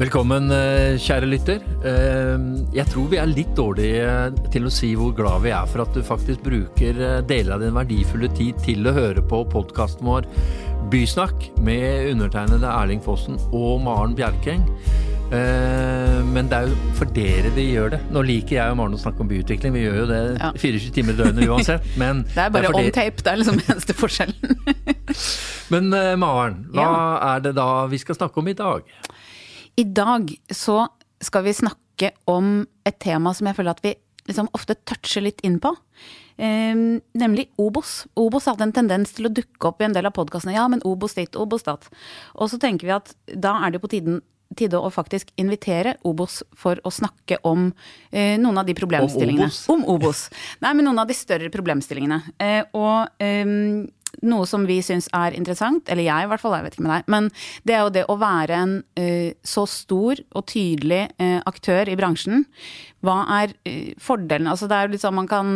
Velkommen, eh, kjære lytter. Eh, jeg tror vi er litt dårlige til å si hvor glad vi er for at du faktisk bruker eh, deler av din verdifulle tid til å høre på podkasten vår Bysnakk med undertegnede Erling Fossen og Maren Bjerkeng. Men det er jo for dere vi gjør det. Nå liker jeg og Maren å snakke om byutvikling, vi gjør jo det ja. 24 timer i døgnet uansett. Men det er bare det er on tape, det er liksom eneste forskjellen. men Maren, hva er det da vi skal snakke om i dag? I dag så skal vi snakke om et tema som jeg føler at vi liksom ofte toucher litt inn på. Eh, nemlig Obos. Obos hadde en tendens til å dukke opp i en del av podkastene. Ja, men Obos dit, Obos dat. Og så tenker vi at da er det på tiden tide å faktisk invitere Obos for å snakke om eh, noen av de problemstillingene. Om Obos? Om Obos. Nei, men noen av de større problemstillingene. Eh, og eh, noe som vi syns er interessant, eller jeg i hvert fall, jeg vet ikke med deg, men det er jo det å være en uh, så stor og tydelig uh, aktør i bransjen. Hva er uh, fordelen? Altså det er jo litt sånn man kan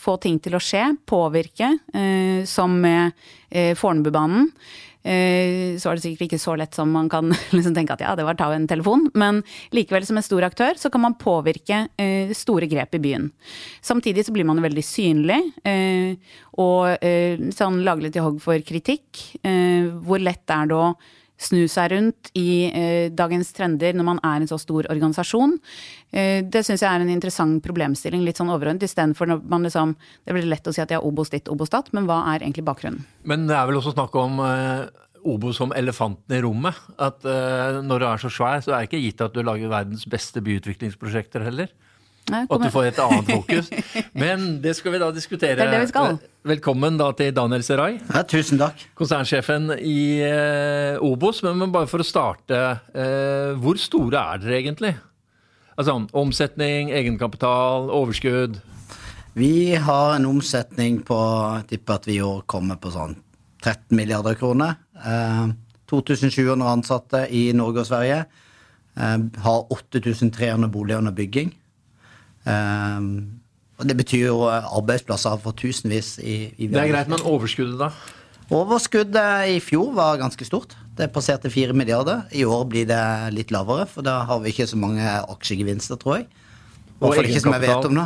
få ting til å skje, påvirke, som med Fornebubanen. Eh, så var det sikkert ikke så lett som man kan liksom tenke at ja, det var ta en telefon. Men likevel, som en stor aktør, så kan man påvirke eh, store grep i byen. Samtidig så blir man veldig synlig, eh, og sånn laglig til hogg for kritikk. Hvor lett er det å snu seg rundt i eh, dagens trender når man er en så stor organisasjon. Eh, det syns jeg er en interessant problemstilling, litt sånn overordnet, istedenfor når man liksom Det blir lett å si at jeg er Obos ditt, Obos datt, men hva er egentlig bakgrunnen? Men det er vel også snakk om eh, Obos som elefanten i rommet. At eh, når du er så svær, så er det ikke gitt at du lager verdens beste byutviklingsprosjekter heller. Nei, at du får et annet fokus. Men det skal vi da diskutere. Det er det vi skal. Velkommen da til Daniel Serai. Ja, tusen takk. Konsernsjefen i eh, Obos. Men bare for å starte, eh, hvor store er dere egentlig? Altså omsetning, egenkapital, overskudd? Vi har en omsetning på Jeg tipper at vi i år kommer på sånn 13 milliarder kroner. Eh, 2700 ansatte i Norge og Sverige. Eh, har 8300 boliger under bygging. Um, og Det betyr jo arbeidsplasser for tusenvis i, i Det er greit, men overskuddet, da? Overskuddet i fjor var ganske stort. Det passerte 4 milliarder. I år blir det litt lavere, for da har vi ikke så mange aksjegevinster, tror jeg. Og egenkapitalen?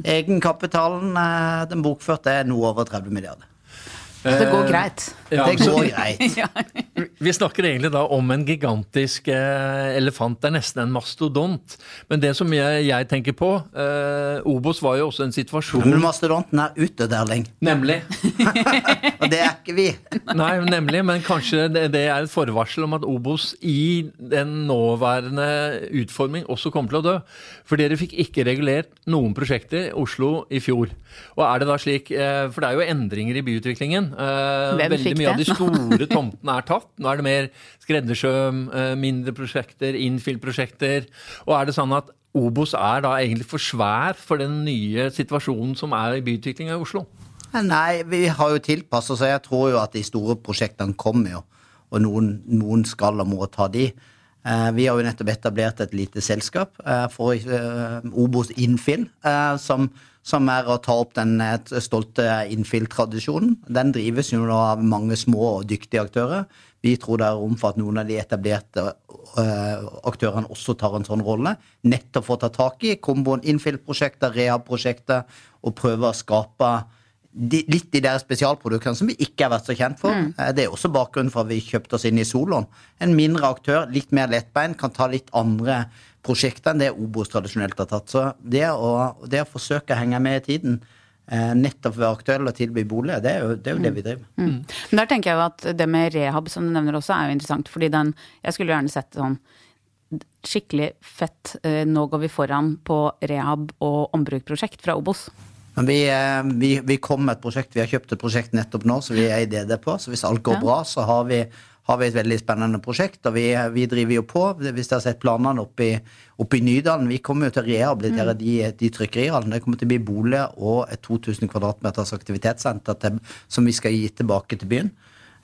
Egenkapitalen, eh, den bokførte, er noe over 30 milliarder. Det går greit. Ja, det går greit. Vi snakker egentlig da om en gigantisk eh, elefant. Det er nesten en mastodont. Men det som jeg, jeg tenker på eh, Obos var jo også en situasjon Men mastodonten er ute, Derling. Nemlig. Og det er ikke vi. Nei, nemlig. Men kanskje det, det, er et forvarsel om at Obos i den nåværende utforming også kommer til å dø. For dere fikk ikke regulert noen prosjekter i Oslo i fjor. Og er det da slik eh, For det er jo endringer i byutviklingen. Eh, veldig mye av de store tomtene er tatt. Nå er det mer skreddersjø, eh, mindre prosjekter, infill-prosjekter. Og er det sånn at Obos er da egentlig for svær for den nye situasjonen som er i byutviklinga i Oslo? Nei, vi har jo tilpasset oss. Jeg tror jo at de store prosjektene kommer jo. Og noen, noen skal og må ta de. Eh, vi har jo nettopp etablert et lite selskap for Obos Infill, som som er å ta opp den stolte infill-tradisjonen. Den drives jo nå av mange små og dyktige aktører. Vi tror det er rom for at noen av de etablerte aktørene også tar en sånn rolle. Nettopp for å ta tak i komboen infill-prosjekter, rehab-prosjekter, og prøve å skape de, litt de der spesialproduktene som vi ikke har vært så kjent for. Mm. Eh, det er også bakgrunnen for at vi kjøpte oss inn i Solon. En mindre aktør, litt mer lettbein, kan ta litt andre prosjekter enn det Obos tradisjonelt har tatt. Så det å, det å forsøke å henge med i tiden, eh, nettopp være aktuelle og tilby bolig, det er jo det, er jo det vi driver med. Mm. Mm. Men der tenker jeg jo at det med rehab, som du nevner også, er jo interessant. fordi den Jeg skulle gjerne sett sånn skikkelig fett eh, Nå går vi foran på rehab- og ombrukprosjekt fra Obos. Men vi, eh, vi, vi, kom med et prosjekt, vi har kjøpt et prosjekt nettopp nå, så vi er i DD på. Så hvis alt går ja. bra, så har vi har vi et veldig spennende prosjekt. og Vi, vi driver jo på. Hvis dere har sett planene oppe i, oppe i Nydalen Vi kommer jo til å rehabilitere mm. de, de trykkeriene. Det kommer til å bli bolig og et 2000 kvadratmeters aktivitetssenter til, som vi skal gi tilbake til byen.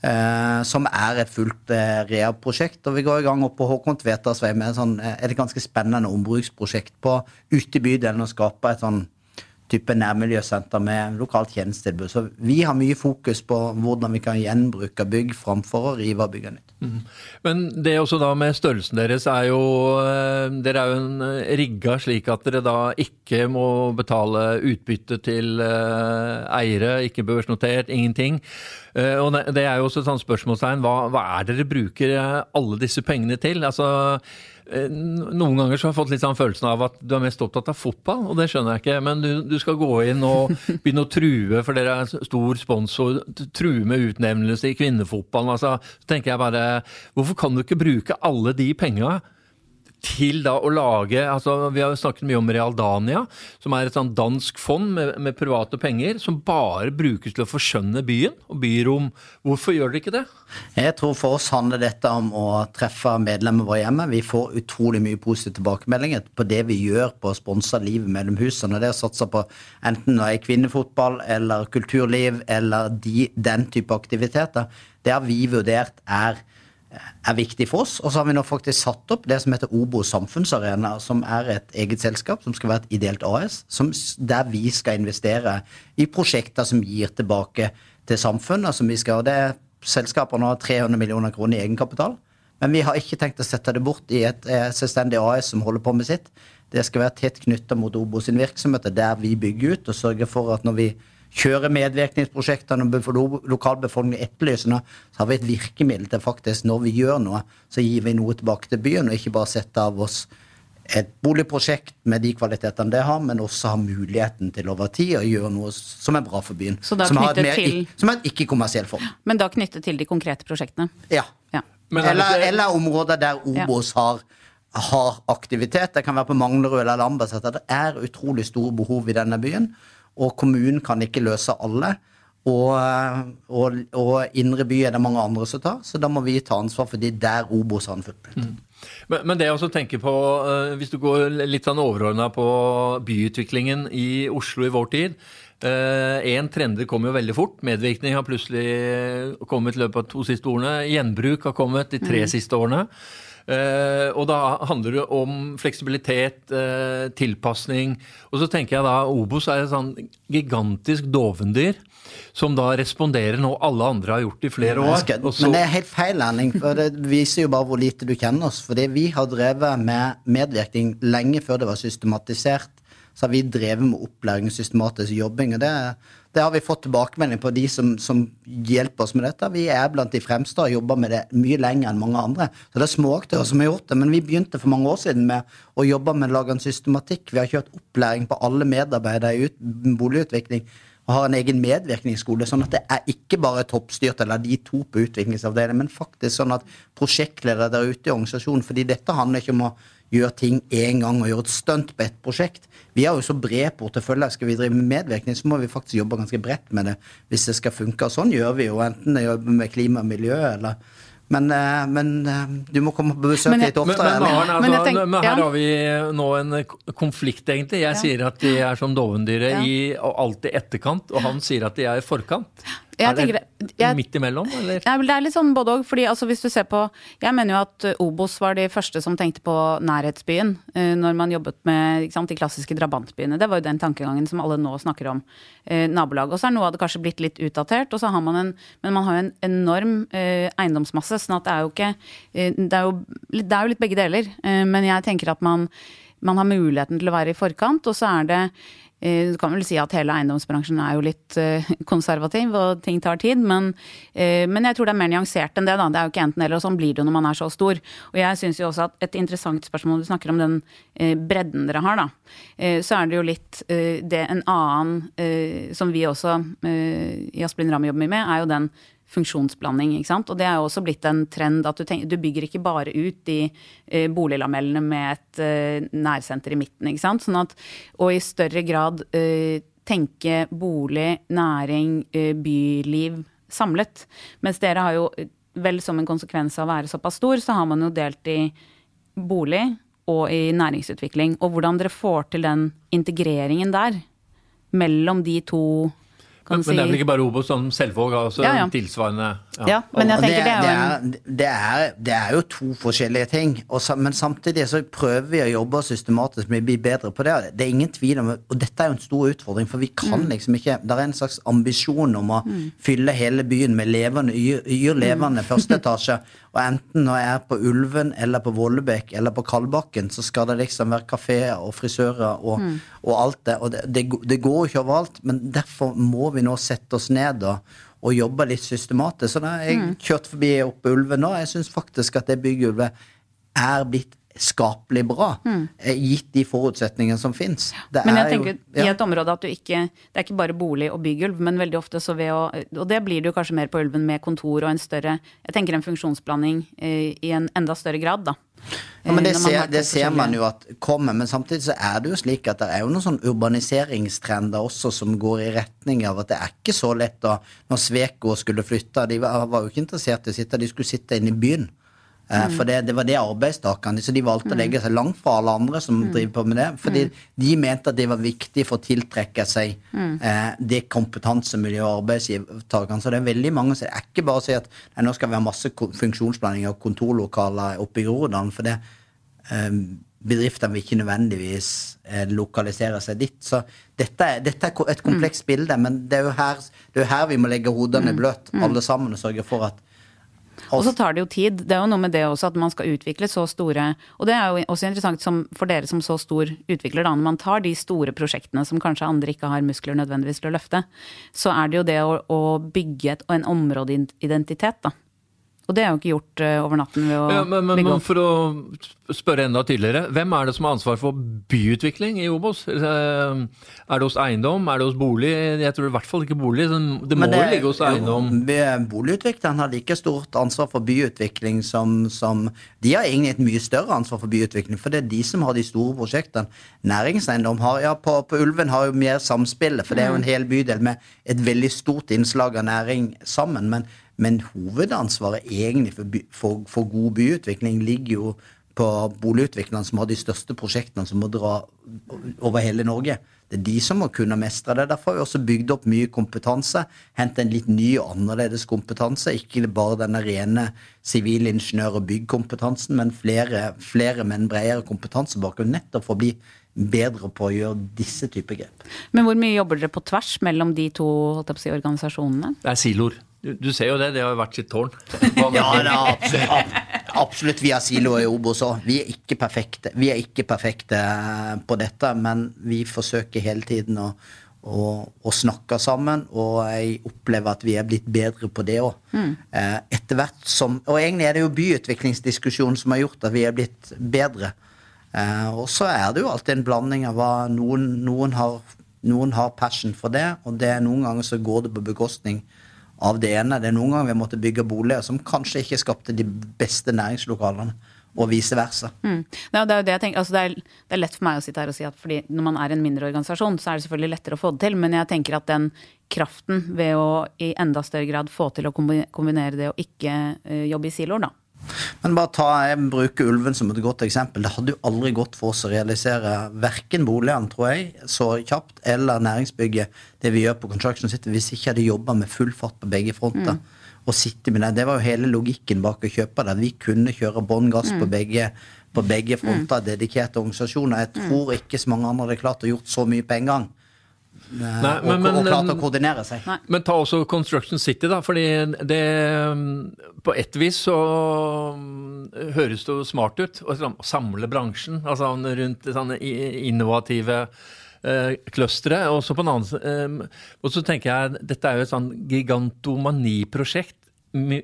Eh, som er et fullt eh, rehab-prosjekt. Og vi går i gang opp på Håkon Tveters vei med sånn, eh, et ganske spennende ombruksprosjekt på ute i bydelen. Å skape et sånn type nærmiljøsenter med lokalt tjenestetilbud. Så vi har mye fokus på hvordan vi kan gjenbruke bygg framfor å rive og bygge nytt. Mm. Men det også da med størrelsen deres er jo eh, Dere er jo en eh, rigga slik at dere da ikke må betale utbytte til eh, eiere, ikke børsnotert, ingenting. Og det er jo også et sånt spørsmålstegn. Hva, hva er det dere bruker alle disse pengene til? Altså noen ganger så har jeg fått litt sånn følelsen av at du er mest opptatt av fotball, og det skjønner jeg ikke. Men du, du skal gå inn og begynne å true, for dere er stor sponsor, true med utnevnelse i kvinnefotballen. Altså, så tenker jeg bare, hvorfor kan du ikke bruke alle de penga til da å lage altså Vi har jo snakket mye om Realdania, som er et sånn dansk fond med, med, private penger, som bare brukes til å forskjønne byen og byrom. Hvorfor gjør dere ikke det? Jeg tror for oss handler dette om å treffe medlemmer våre hjemme. Vi får utrolig mye positive tilbakemeldinger på det vi gjør på å sponse livet mellom husene. Det å satse på enten det er kvinnefotball eller kulturliv eller de, den type aktiviteter, det har vi vurdert er er viktig for oss. Og så har vi nå faktisk satt opp det som heter Obo samfunnsarena, som er et eget selskap som skal være et ideelt AS, som, der vi skal investere i prosjekter som gir tilbake til samfunnet. som vi skal, det Selskapene har 300 millioner kroner i egenkapital. Men vi har ikke tenkt å sette det bort i et eh, selvstendig AS som holder på med sitt. Det skal være tett knytta mot Obo sin virksomhet, der vi bygger ut og sørger for at når vi kjøre medvirkningsprosjektene for lokalbefolkningen etterlysende, så har vi et virkemiddel til faktisk, når vi gjør noe, så gir vi noe tilbake til byen, og ikke bare setter av oss et boligprosjekt med de kvalitetene det har, men også har muligheten til over tid å gjøre noe som er bra for byen. som, har mer, til... som er et ikke-kommersiell form. Men da knyttet til de konkrete prosjektene? Ja. ja. Eller, eller, områder der Obos ja. har har aktivitet. Det kan være på Manglerud eller Lambertseter. Det er utrolig store behov i denne byen og kommunen kan ikke løse alle. Og, og, og, indre by er det mange andre som tar, så da må vi ta ansvar for de der Obos har en footprint. Mm. Men, men, det jeg også tenker på, uh, hvis du går litt sånn overordna på byutviklingen i Oslo i vår tid Én uh, trender kom jo veldig fort. Medvirkning har plutselig kommet i løpet av to siste årene. Gjenbruk har kommet de tre mm. siste årene. Uh, og da handler det om fleksibilitet, uh, tilpasning. Og så tenker jeg da Obos er et sånn gigantisk dovendyr. Som da responderer noe alle andre har gjort i flere år. Skal, men det er helt feil, Erling. For det viser jo bare hvor lite du kjenner oss. Fordi vi har drevet med medvirkning lenge før det var systematisert. Så har vi drevet med opplæring systematisk jobbing. og det er det har vi fått tilbakemelding på de som, som, hjelper oss med dette. Vi er blant de fremste og jobber med det mye lenger enn mange andre. Så det er småaktører som har gjort det. Men vi begynte for mange år siden med å jobbe med å lage en systematikk. Vi har kjørt opplæring på alle medarbeidere i ut, boligutvikling og har en egen medvirkningsskole. Sånn at det er ikke bare toppstyrt eller de to på utviklingsavdelingen, men faktisk sånn at prosjektledere der ute i organisasjonen fordi dette handler ikke om å gjøre ting én gang og gjøre et stunt på ett prosjekt. Vi har jo så bred portefølje. Skal vi drive med medvirkning, så må vi faktisk jobbe ganske bredt med det hvis det skal funke. Og sånn gjør vi jo, enten det jobber med klima og miljø eller men, eh, men, eh, du må komme på besøk litt oftere. Men, men, Maren, altså, tenker, her har vi nå en konflikt, egentlig. Jeg ja. sier at de er som dovendyret ja. i alt i etterkant, og han sier at de er i forkant. Jeg er det jeg, midt imellom, eller? Det er litt sånn både òg. fordi altså, hvis du ser på Jeg mener jo at eh, Obos var de første som tenkte på nærhetsbyen uh, når man jobbet med sant, de klassiske drabantbyene. Det var jo den tankegangen som alle nå snakker om. Uh, nabolag. Og så er noe av det kanskje blitt litt utdatert, og så har man en, men man har jo en enorm eiendomsmasse. sånn at det er jo ikke det er jo, det er jo litt begge deler. men jeg tenker at man, man har muligheten til å være i forkant, og så er det Eh, du kan vel si at hele eiendomsbransjen er jo litt eh, konservativ, og ting tar tid. Men, eh, men jeg tror det er mer nyansert enn det. da. Det er jo ikke enten-eller, og sånn blir det jo når man er så stor. Og jeg syns jo også at et interessant spørsmål, du snakker om den bredden dere har, da. Så er det jo litt det en annen som vi også i Asplin Ramm jobber mye med, er jo den funksjonsblanding. ikke sant? Og det er jo også blitt en trend at du, tenker, du bygger ikke bare ut de eh, boliglamellene med et eh, nærsenter i midten. ikke sant? Sånn at, og i større grad eh, tenke bolig, næring, eh, byliv samlet. Mens dere har jo, vel som en konsekvens av å være såpass stor, så har man jo delt i bolig og i næringsutvikling. Og hvordan dere får til den integreringen der mellom de to Men, si. men det er vel ikke bare Obos, sånn Selvåg har også Ja, ja. tilsvarende Ja, men jeg tenker det er det, er, det, er, det er jo to forskjellige ting. Og sa- men samtidig så prøver vi å jobbe systematisk med å bli bedre på det. Det er ingen tvil om Og dette er jo en stor utfordring, for vi kan Mm. liksom ikke Det er en slags ambisjon om å fylle hele byen med levende, yr, yr levende Mm. første etasje. Og enten når jeg er på Ulven eller på Vollebekk eller på Kalbakken, så skal det liksom være kafeer og frisører og, Mm. og alt det. Og det, det, det går ikke overalt, men derfor må vi nå sette oss ned og, og jobbe litt systematisk. Så da har jeg Mm. kjørt forbi oppe Ulven nå. Jeg syns faktisk at det bygget er blitt skapelig bra, mm. gitt de forutsetningene som fins. Men jeg tenker i et område at du ikke Det er ikke bare bolig og bygulv, men veldig ofte så ved å Og det blir det jo kanskje mer på Ulven med kontor og en større Jeg tenker en funksjonsblanding eh, i en enda større grad, da. Ja, men Eh, det ser, det ser man jo at kommer, men samtidig så er det jo slik at det er jo noen sånn urbaniseringstrender også som går i retning av at det er ikke så lett å Når Sveko skulle flytte, de var, var jo ikke interessert i å sitte, de skulle sitte inne i byen. Eh, For det, det var det arbeidstakerne Så de valgte å legge seg langt fra alle andre som driver på med det. Fordi de mente at det var viktig for å tiltrekke seg eh, det kompetansemiljøet og arbeidstakerne. Så det er veldig mange som det er ikke bare å si at nei, nå skal vi ha masse ko- og kontorlokaler oppe i Groruddalen. For det eh, bedriftene vil ikke nødvendigvis eh, lokalisere seg dit. Så dette er, dette er et komplekst bilde, men det er her, det er jo her vi må legge hodene bløt, alle sammen, og sørge for at Og så tar det jo tid. Det er jo noe med det også at man skal utvikle så store Og det er jo også interessant som, for dere som så stor utvikler, da, når man tar de store prosjektene som kanskje andre ikke har muskler nødvendigvis til å løfte, så er det jo det å, å bygge et, en områdeidentitet, da. Og det er jo ikke gjort eh, over natten ved å Ja, men, men, bygge men opp. for å spørre enda tydeligere, hvem er det som har ansvar for byutvikling i Obos? Eh, Er det hos eiendom, er det hos bolig? Jeg tror i hvert fall ikke bolig, det må det, ligge hos eiendom. Boligutvikleren har like stort ansvar for byutvikling som, som De har egentlig et mye større ansvar for byutvikling, for det er de som har de store prosjektene. Næringseiendom har Ja, på, på Ulven har jo mer samspillet, for det er jo en hel bydel med et veldig stort innslag av næring sammen. Men, men hovedansvaret egentlig for, by, for, for god byutvikling ligger jo på boligutviklerne som har de største prosjektene som må dra over hele Norge. Det er de som må kunne mestre det. Derfor har vi også bygd opp mye kompetanse. hentet en litt ny og annerledes kompetanse. Ikke bare denne rene sivilingeniør- og byggkompetansen, men flere, flere med en bredere kompetansebakgrunn. Nettopp for å bli bedre på å gjøre disse typer grep. Men hvor mye jobber dere på tvers mellom de to holdt jeg på å si, organisasjonene? Det er siloer. Du, du ser jo det, det har jo vært sitt tårn. Ja, er absolutt, ab- absolutt vi har siloer i Obos òg. Vi er ikke perfekte. Vi er ikke perfekte eh, på dette, men vi forsøker hele tiden å, å, å snakke sammen, og jeg opplever at vi er blitt bedre på det òg. Mm. etter hvert som Og egentlig er det jo byutviklingsdiskusjonen som har gjort at vi er blitt bedre. Eh, og så er det jo alltid en blanding av hva noen, noen har noen har passion for det, og det er noen ganger så går det på bekostning av det ene. Det er noen ganger vi måtte bygge boliger som kanskje ikke skapte de beste næringslokalene, og vice versa. Mm. Ja, det er det. Altså, det, er, det er lett for meg å sitte her og si at fordi når man er en mindre organisasjon, så er det selvfølgelig lettere å få det til, men jeg tenker at den kraften ved å i enda større grad få til å kombinere det å ikke uh, jobbe i siloer, da. Men bare ta, jeg bruker Ulven som et godt eksempel. Det hadde jo aldri gått for oss å realisere verken boligene, tror jeg, så kjapt, eller næringsbygget, det vi gjør på Construction City, hvis ikke hadde jobba med full fart på begge fronter. Og sitte med det. Det var jo hele logikken bak å kjøpe det. Vi kunne kjøre bånn gass på begge på begge fronter, dedikerte organisasjoner. Jeg tror ikke så mange andre hadde klart å gjort så mye på en gang. Eh, Nei, og, men- men- og klart å koordinere seg. Nei. Men ta også Construction City, da. fordi det På ett vis så mm, høres det jo smart ut å samle bransjen altså rundt sånne innovative uh, clustere. Og så på en annen eh, Og så tenker jeg dette er jo et sånn gigantomaniprosjekt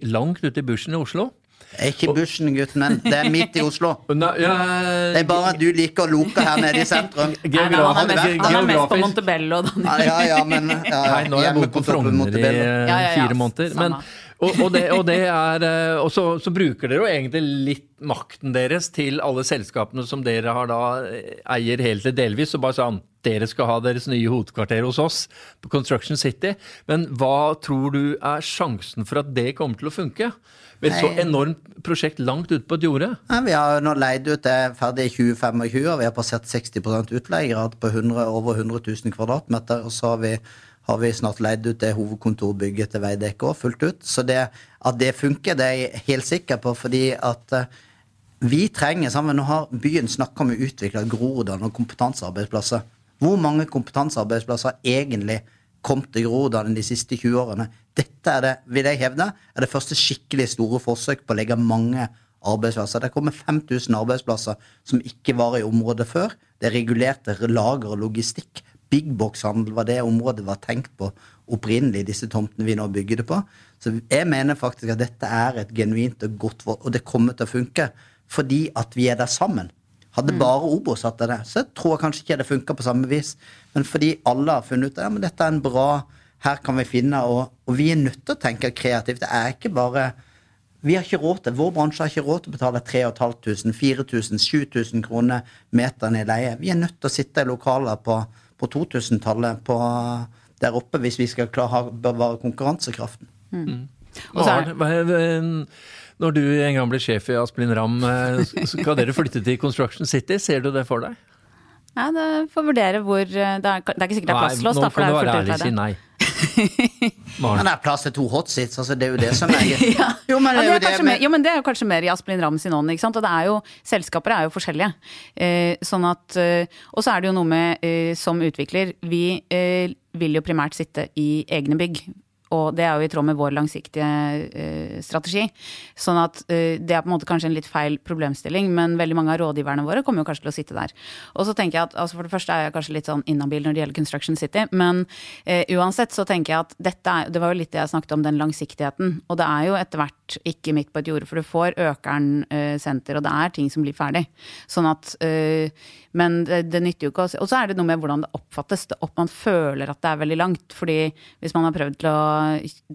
langt ute i bushen i Oslo. Jeg er ikke bushen, gutten men det er midt i Oslo. Nei, ja, Det er bare at du liker å loke her nede i sentrum. Nei, nei, han, er mest, han er mest på Montebello. Da. Ja, ja, ja, men ja, ja. Nei, nå har jeg bodd på Frogner i Montebello. Ja, ja, ja, fire måneder. Men. Og, og, det, og det er eh, Og så, så bruker dere jo egentlig litt makten deres til alle selskapene som dere har da eh, eier helt eller delvis, og bare sånn dere skal ha deres nye hovedkvarter hos oss på Construction City. Men hva tror du er sjansen for at det kommer til å funke? Med et så enormt prosjekt langt ute på et jorde? Ja, vi har nå leid ut det ferdig i 2025, og vi har passert 60% utleiegrad på 100, over 100 000 kvadratmeter. Og så har vi har vi snart leid ut det hovedkontorbygget til Veidekke òg, fullt ut. Så det, at det funker, det er jeg helt sikker på, fordi at uh, vi trenger sammen Nå har byen snakka om å utvikle Groruddalen og kompetansearbeidsplasser. Hvor mange kompetansearbeidsplasser har egentlig kommet til Groruddalen de siste 20 årene? Dette er det, vil jeg hevde, er det første skikkelig store forsøk på å legge mange arbeidsplasser. Det kommer 5000 arbeidsplasser som ikke var i området før. Det er regulerte lager og logistikk Big box-handel var det området var tenkt på opprinnelig, disse tomtene vi nå bygger det på. Så jeg mener faktisk at dette er et genuint og godt Og det kommer til å funke fordi at vi er der sammen. Hadde mm. bare Obo satt der, så tror jeg kanskje ikke det funka på samme vis. Men fordi alle har funnet ut at ja, dette er en bra Her kan vi finne og, og vi er nødt til å tenke kreativt. Det er ikke bare vi har ikke råd til, Vår bransje har ikke råd til å betale 3500, 4000, 7000 kroner meteren i leie. Vi er nødt til å sitte i lokaler på på 2000-tallet der oppe hvis vi skal klare å bevare konkurransekraften. Mm. mm. når du en gang blir sjef i Asplin Ramm, eh, skal dere flytte til Construction City? Ser du det for deg? Ja, det får vurdere hvor Det er, det er ikke sikkert det er plass til oss. Nå kan du være ærlig og si nei. Men det er plass til to hotseats, altså det er jo det som er ja. jo, men det, er jo det, men... Mer, jo, men det er jo kanskje mer i Asplin Ramm sin ånd, ikke sant. Og det er jo, selskaper er jo forskjellige. Eh, sånn at eh, Og så er det jo noe med, eh, som utvikler, vi eh, vil jo primært sitte i egne bygg. Og det er jo i tråd med vår langsiktige uh, strategi. Sånn at uh, det er på en måte kanskje en litt feil problemstilling, men veldig mange av rådgiverne våre kommer jo kanskje til å sitte der. Og så tenker jeg at altså For det første er jeg kanskje litt sånn inhabil når det gjelder Construction City, men uh, uansett så tenker jeg at dette er Det var jo litt det jeg snakket om, den langsiktigheten. Og det er jo etter hvert ikke midt på et jorde, for du får Økern senter, og det er ting som blir ferdig. Sånn at Men det, det nytter jo ikke å Og så er det noe med hvordan det oppfattes. Det opp, man føler at det er veldig langt. fordi hvis man har prøvd til å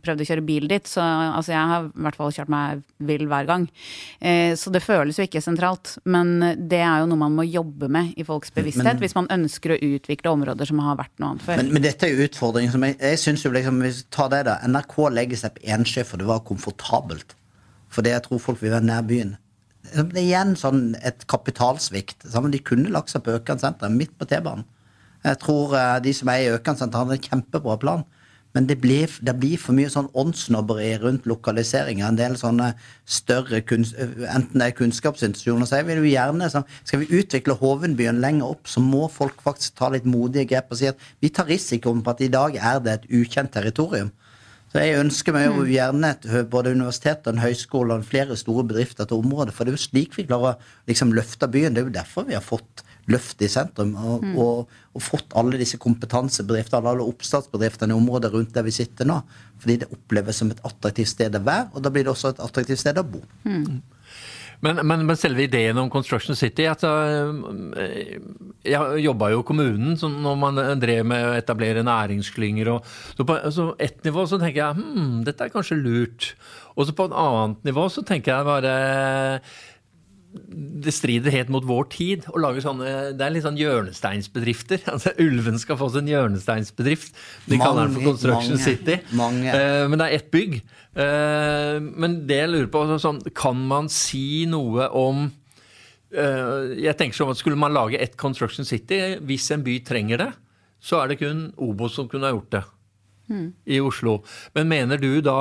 prøvd å kjøre bil dit, så altså, jeg har i hvert fall kjørt meg vill hver gang. Eh, så det føles jo ikke sentralt. Men det er jo noe man må jobbe med i folks bevissthet, men, hvis man ønsker å utvikle områder som har vært noe annet før. Men, men dette er jo utfordringen som jeg, jeg synes jo liksom, hvis vi tar det da, NRK legger seg på ensjø for det var komfortabelt. Fordi jeg tror folk vil være nær byen. Det er igjen sånn et kapitalsvikt. De kunne lagt seg på Økan senter, midt på T-banen. Jeg tror eh, de som er i Økan senter, hadde en kjempebra plan. Men det blir, det blir, for mye sånn åndssnobberi rundt lokalisering En del sånne større Enten det er kunnskapsinstitusjoner, så jeg vil jo gjerne så Skal vi utvikle Hovenbyen lenger opp, så må folk faktisk ta litt modige grep og si at vi tar risikoen på at i dag er det et ukjent territorium. Så jeg ønsker meg jo mm. gjerne et, både universitet og en høyskole og flere store bedrifter til området. For det er jo slik vi klarer å liksom, løfte byen. Det er jo derfor vi har fått løft i sentrum. Og, mm. og, og, fått alle disse kompetansebedriftene, alle oppstartsbedriftene i området rundt der vi sitter nå. Fordi det oppleves som et attraktivt sted å være, og da blir det også et attraktivt sted å bo. Mm. Men, men, men, selve ideen om Construction City altså, Jeg jobba jo i kommunen når man drev med å etablere næringsklynger. Og, så på så ett nivå så tenker jeg hm, dette er kanskje lurt. Og så på et annet nivå så tenker jeg bare det strider helt mot vår tid å lage sånne Det er litt sånn hjørnesteinsbedrifter. altså Ulven skal få sin hjørnesteinsbedrift. De kaller den for Construction mange, City. Mange. Uh, men det er ett bygg. Uh, men det jeg lurer på, sånn, kan man si noe om uh, Jeg tenker sånn at Skulle man lage ett Construction City, hvis en by trenger det, så er det kun Obos som kunne ha gjort det. Mm. I Oslo. Men mener du da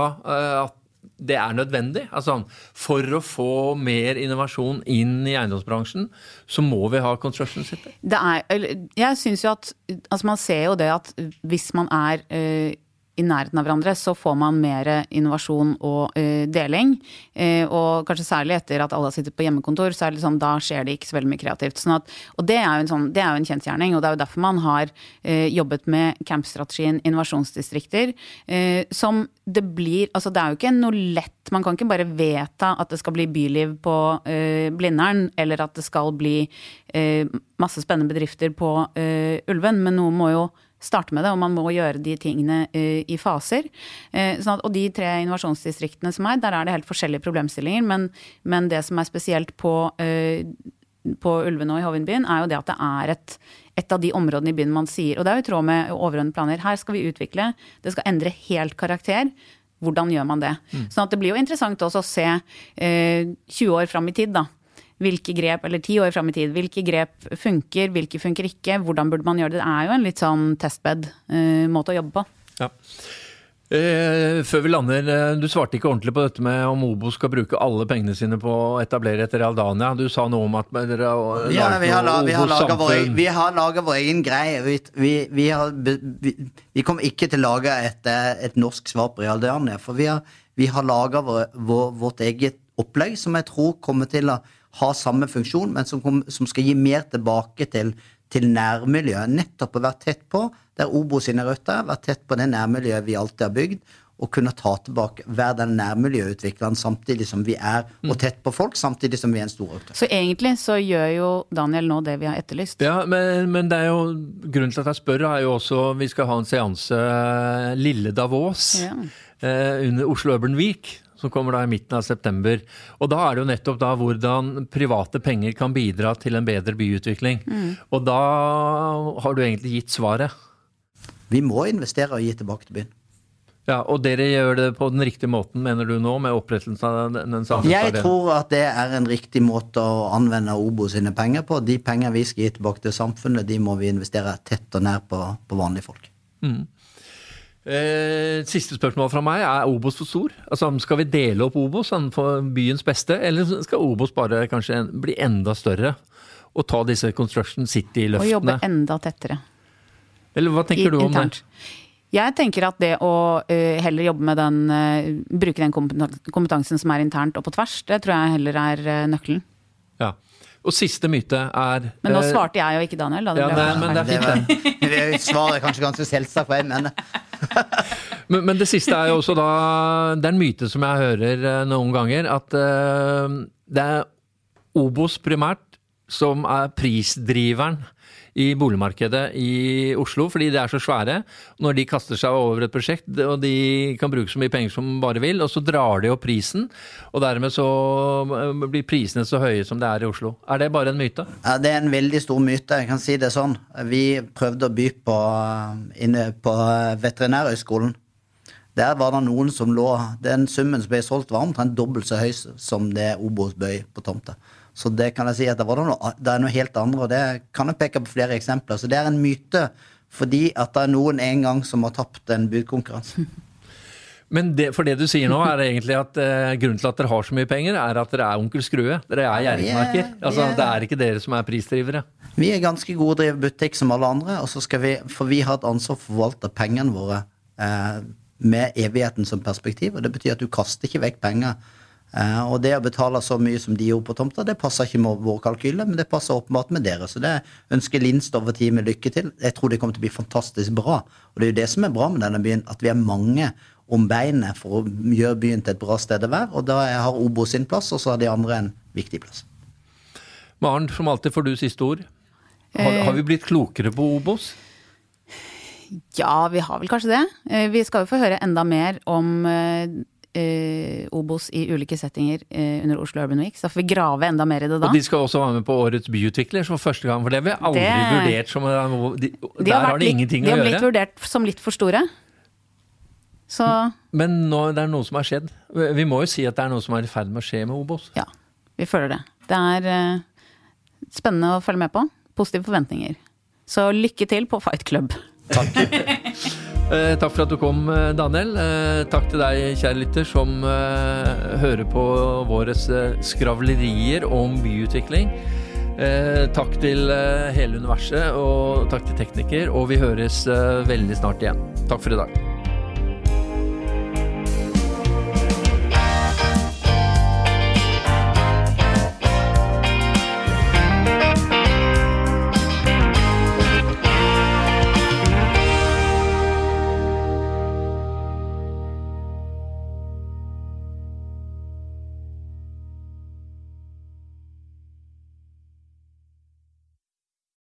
at det er nødvendig. Altså, for å få mer innovasjon inn i eiendomsbransjen, så må vi ha Construction City. Er, jeg synes jo at altså Man ser jo det at hvis man er eh, i nærheten av hverandre, så får man mer innovasjon og uh, deling. Uh, og kanskje særlig etter at alle har sittet på hjemmekontor, så er det liksom, da skjer det ikke så veldig mye kreativt. Sånn at, og det er jo en, sånn, en kjensgjerning, og det er jo derfor man har uh, jobbet med campstrategien innovasjonsdistrikter, som det blir Altså det er jo ikke noe lett Man kan ikke bare vedta at det skal bli byliv på Blindern, eller at det skal bli masse spennende bedrifter på Ulven, men noe må jo starte med det, og man må gjøre de tingene uh, i faser. Uh, sånn at, og de tre innovasjonsdistriktene som er, der er det helt forskjellige problemstillinger. Men, men det som er spesielt på, uh, på Ulven og i Hovinbyen, er jo det at det er et, et av de områdene i byen man sier, og det er jo i tråd med overordnede planer, her skal vi utvikle, det skal endre helt karakter. Hvordan gjør man det? Mm. Sånn at det blir jo interessant også å se 20 år fram i tid, da hvilke grep, eller ti år fram i tid, hvilke grep funker, hvilke funker ikke, hvordan burde man gjøre det. Det er jo en litt sånn testbed-måte eh, å jobbe på. Ja. Eh, før vi lander, eh, du svarte ikke ordentlig på dette med om Obo skal bruke alle pengene sine på å etablere et Realdania. Du sa noe om at dere Ja, vi har, la- vi har laga vår, vi har laget vår egen greie. Vi, vi, vi, har, vi, vi kommer ikke til å lage et, et norsk svar på Realdania, for vi har, vi har laga vår, vår, vårt eget opplegg som jeg tror kommer til å ha samme funksjon, men som, kom, som skal gi mer tilbake til, til nærmiljøet. Nettopp å være tett på der Obo sine røtter er, være tett på det nærmiljøet vi alltid har bygd. Og kunne ta tilbake, være den nærmiljøutvikleren samtidig som vi er, og tett på folk, samtidig som vi er en stor aktør. Så egentlig så gjør jo Daniel nå det vi har etterlyst. Ja, men, men det er jo grunnen til at jeg spør, er jo også Vi skal ha en seanse Lille Davos Ja. eh, under Oslo Week. Som kommer da i midten av september. Og da er det jo nettopp da hvordan private penger kan bidra til en bedre byutvikling. Og da har du egentlig gitt svaret. Vi må investere og gi tilbake til byen. Ja, Og dere gjør det på den riktige måten, mener du nå, med opprettelsen av den den samme Jeg tror at det er en riktig måte å anvende Obo sine penger på. De penger vi skal gi tilbake til samfunnet, de må vi investere tett og nær på, på vanlige folk. Eh, siste spørsmål fra meg. Er Obos for stor? Altså, Skal vi dele opp Obos sånn for byens beste, eller skal Obos bare kanskje bli enda større? Og ta disse Construction Og jobbe enda tettere. Eller hva tenker du om det? Jeg tenker at det å uh, heller jobbe med den uh, Bruke den kompetansen som er internt og på tvers, det tror jeg heller er uh, nøkkelen. Ja. Og siste myte er Men nå svarte jeg jo ikke Daniel. Da det ja, nei, men det er fint, det. det svaret er kanskje ganske selvsagt, for jeg mener Men, men det siste er jo også da Det er en myte som jeg hører eh, noen ganger, at uh, det er Obos primært som er prisdriveren i boligmarkedet i Oslo, fordi de er så svære. Når de kaster seg over et prosjekt, og de kan bruke så mye penger som bare vil, og så drar de opp prisen, og dermed så eh, blir prisene så høye som det er i Oslo. Er det bare en myte? Ja, Det er en veldig stor myte. Jeg kan si det sånn. Vi prøvde å by på inne på Veterinærhøgskolen. Der var det noen som lå Den summen som ble solgt, var omtrent dobbelt så høy som det Obos bøy på tomta. Så det kan jeg si at det, var noe, det er noe helt andre, og det kan jeg peke på flere eksempler. Så det er en myte fordi at det er noen en gang som har tapt en budkonkurranse. Men det, for det du sier nå, er egentlig at eh, grunnen til at dere har så mye penger, er at dere er onkel Skrue. Dere er gjerrigmerker. Er- Altså, er- det er ikke dere som er prisdrivere. Vi er ganske gode å drive butikk som alle andre, og så skal vi, for vi har et ansvar for å forvalte pengene våre eh, med evigheten som perspektiv. og Det betyr at du kaster ikke vekk penger. Eh, og det å betale så mye som de gjorde på tomta, det passer ikke med vår kalkyle, men det passer åpenbart med dere. Så det ønsker Linst over tid med lykke til. Jeg tror det kommer til å bli fantastisk bra. Og det er jo det som er bra med denne byen, at vi er mange om beinet for å gjøre byen til et bra sted å være. Og da har Obo sin plass, og så har de andre en viktig plass. Maren, som alltid får du siste ord. Har, Eh. har vi blitt klokere på Obos? Ja, vi har vel kanskje det. Eh, Vi skal jo få høre enda mer om eh, Obos i ulike settinger eh, under Oslo Urban Week. Så får vi grave enda mer i det da. Og de skal også være med på Årets byutvikler for første gang, for det har vi aldri Det- vurdert som de, de, De Der har vært det litt- ingenting de å har blitt vurdert som litt for store. Så Men nå, det er noe som har skjedd. Vi må jo si at det er noe som er i ferd med å skje med Obos. ja, vi føler det. Det er eh, spennende å følge med på. Positive forventninger. Så lykke til på Fight Club. Eh, takk for at du kom, eh, Daniel. Eh, takk til deg, kjære lytter, som hører på våre skravlerier om byutvikling. Takk til hele universet, og takk til tekniker. Og vi høres veldig snart igjen. Takk for i dag.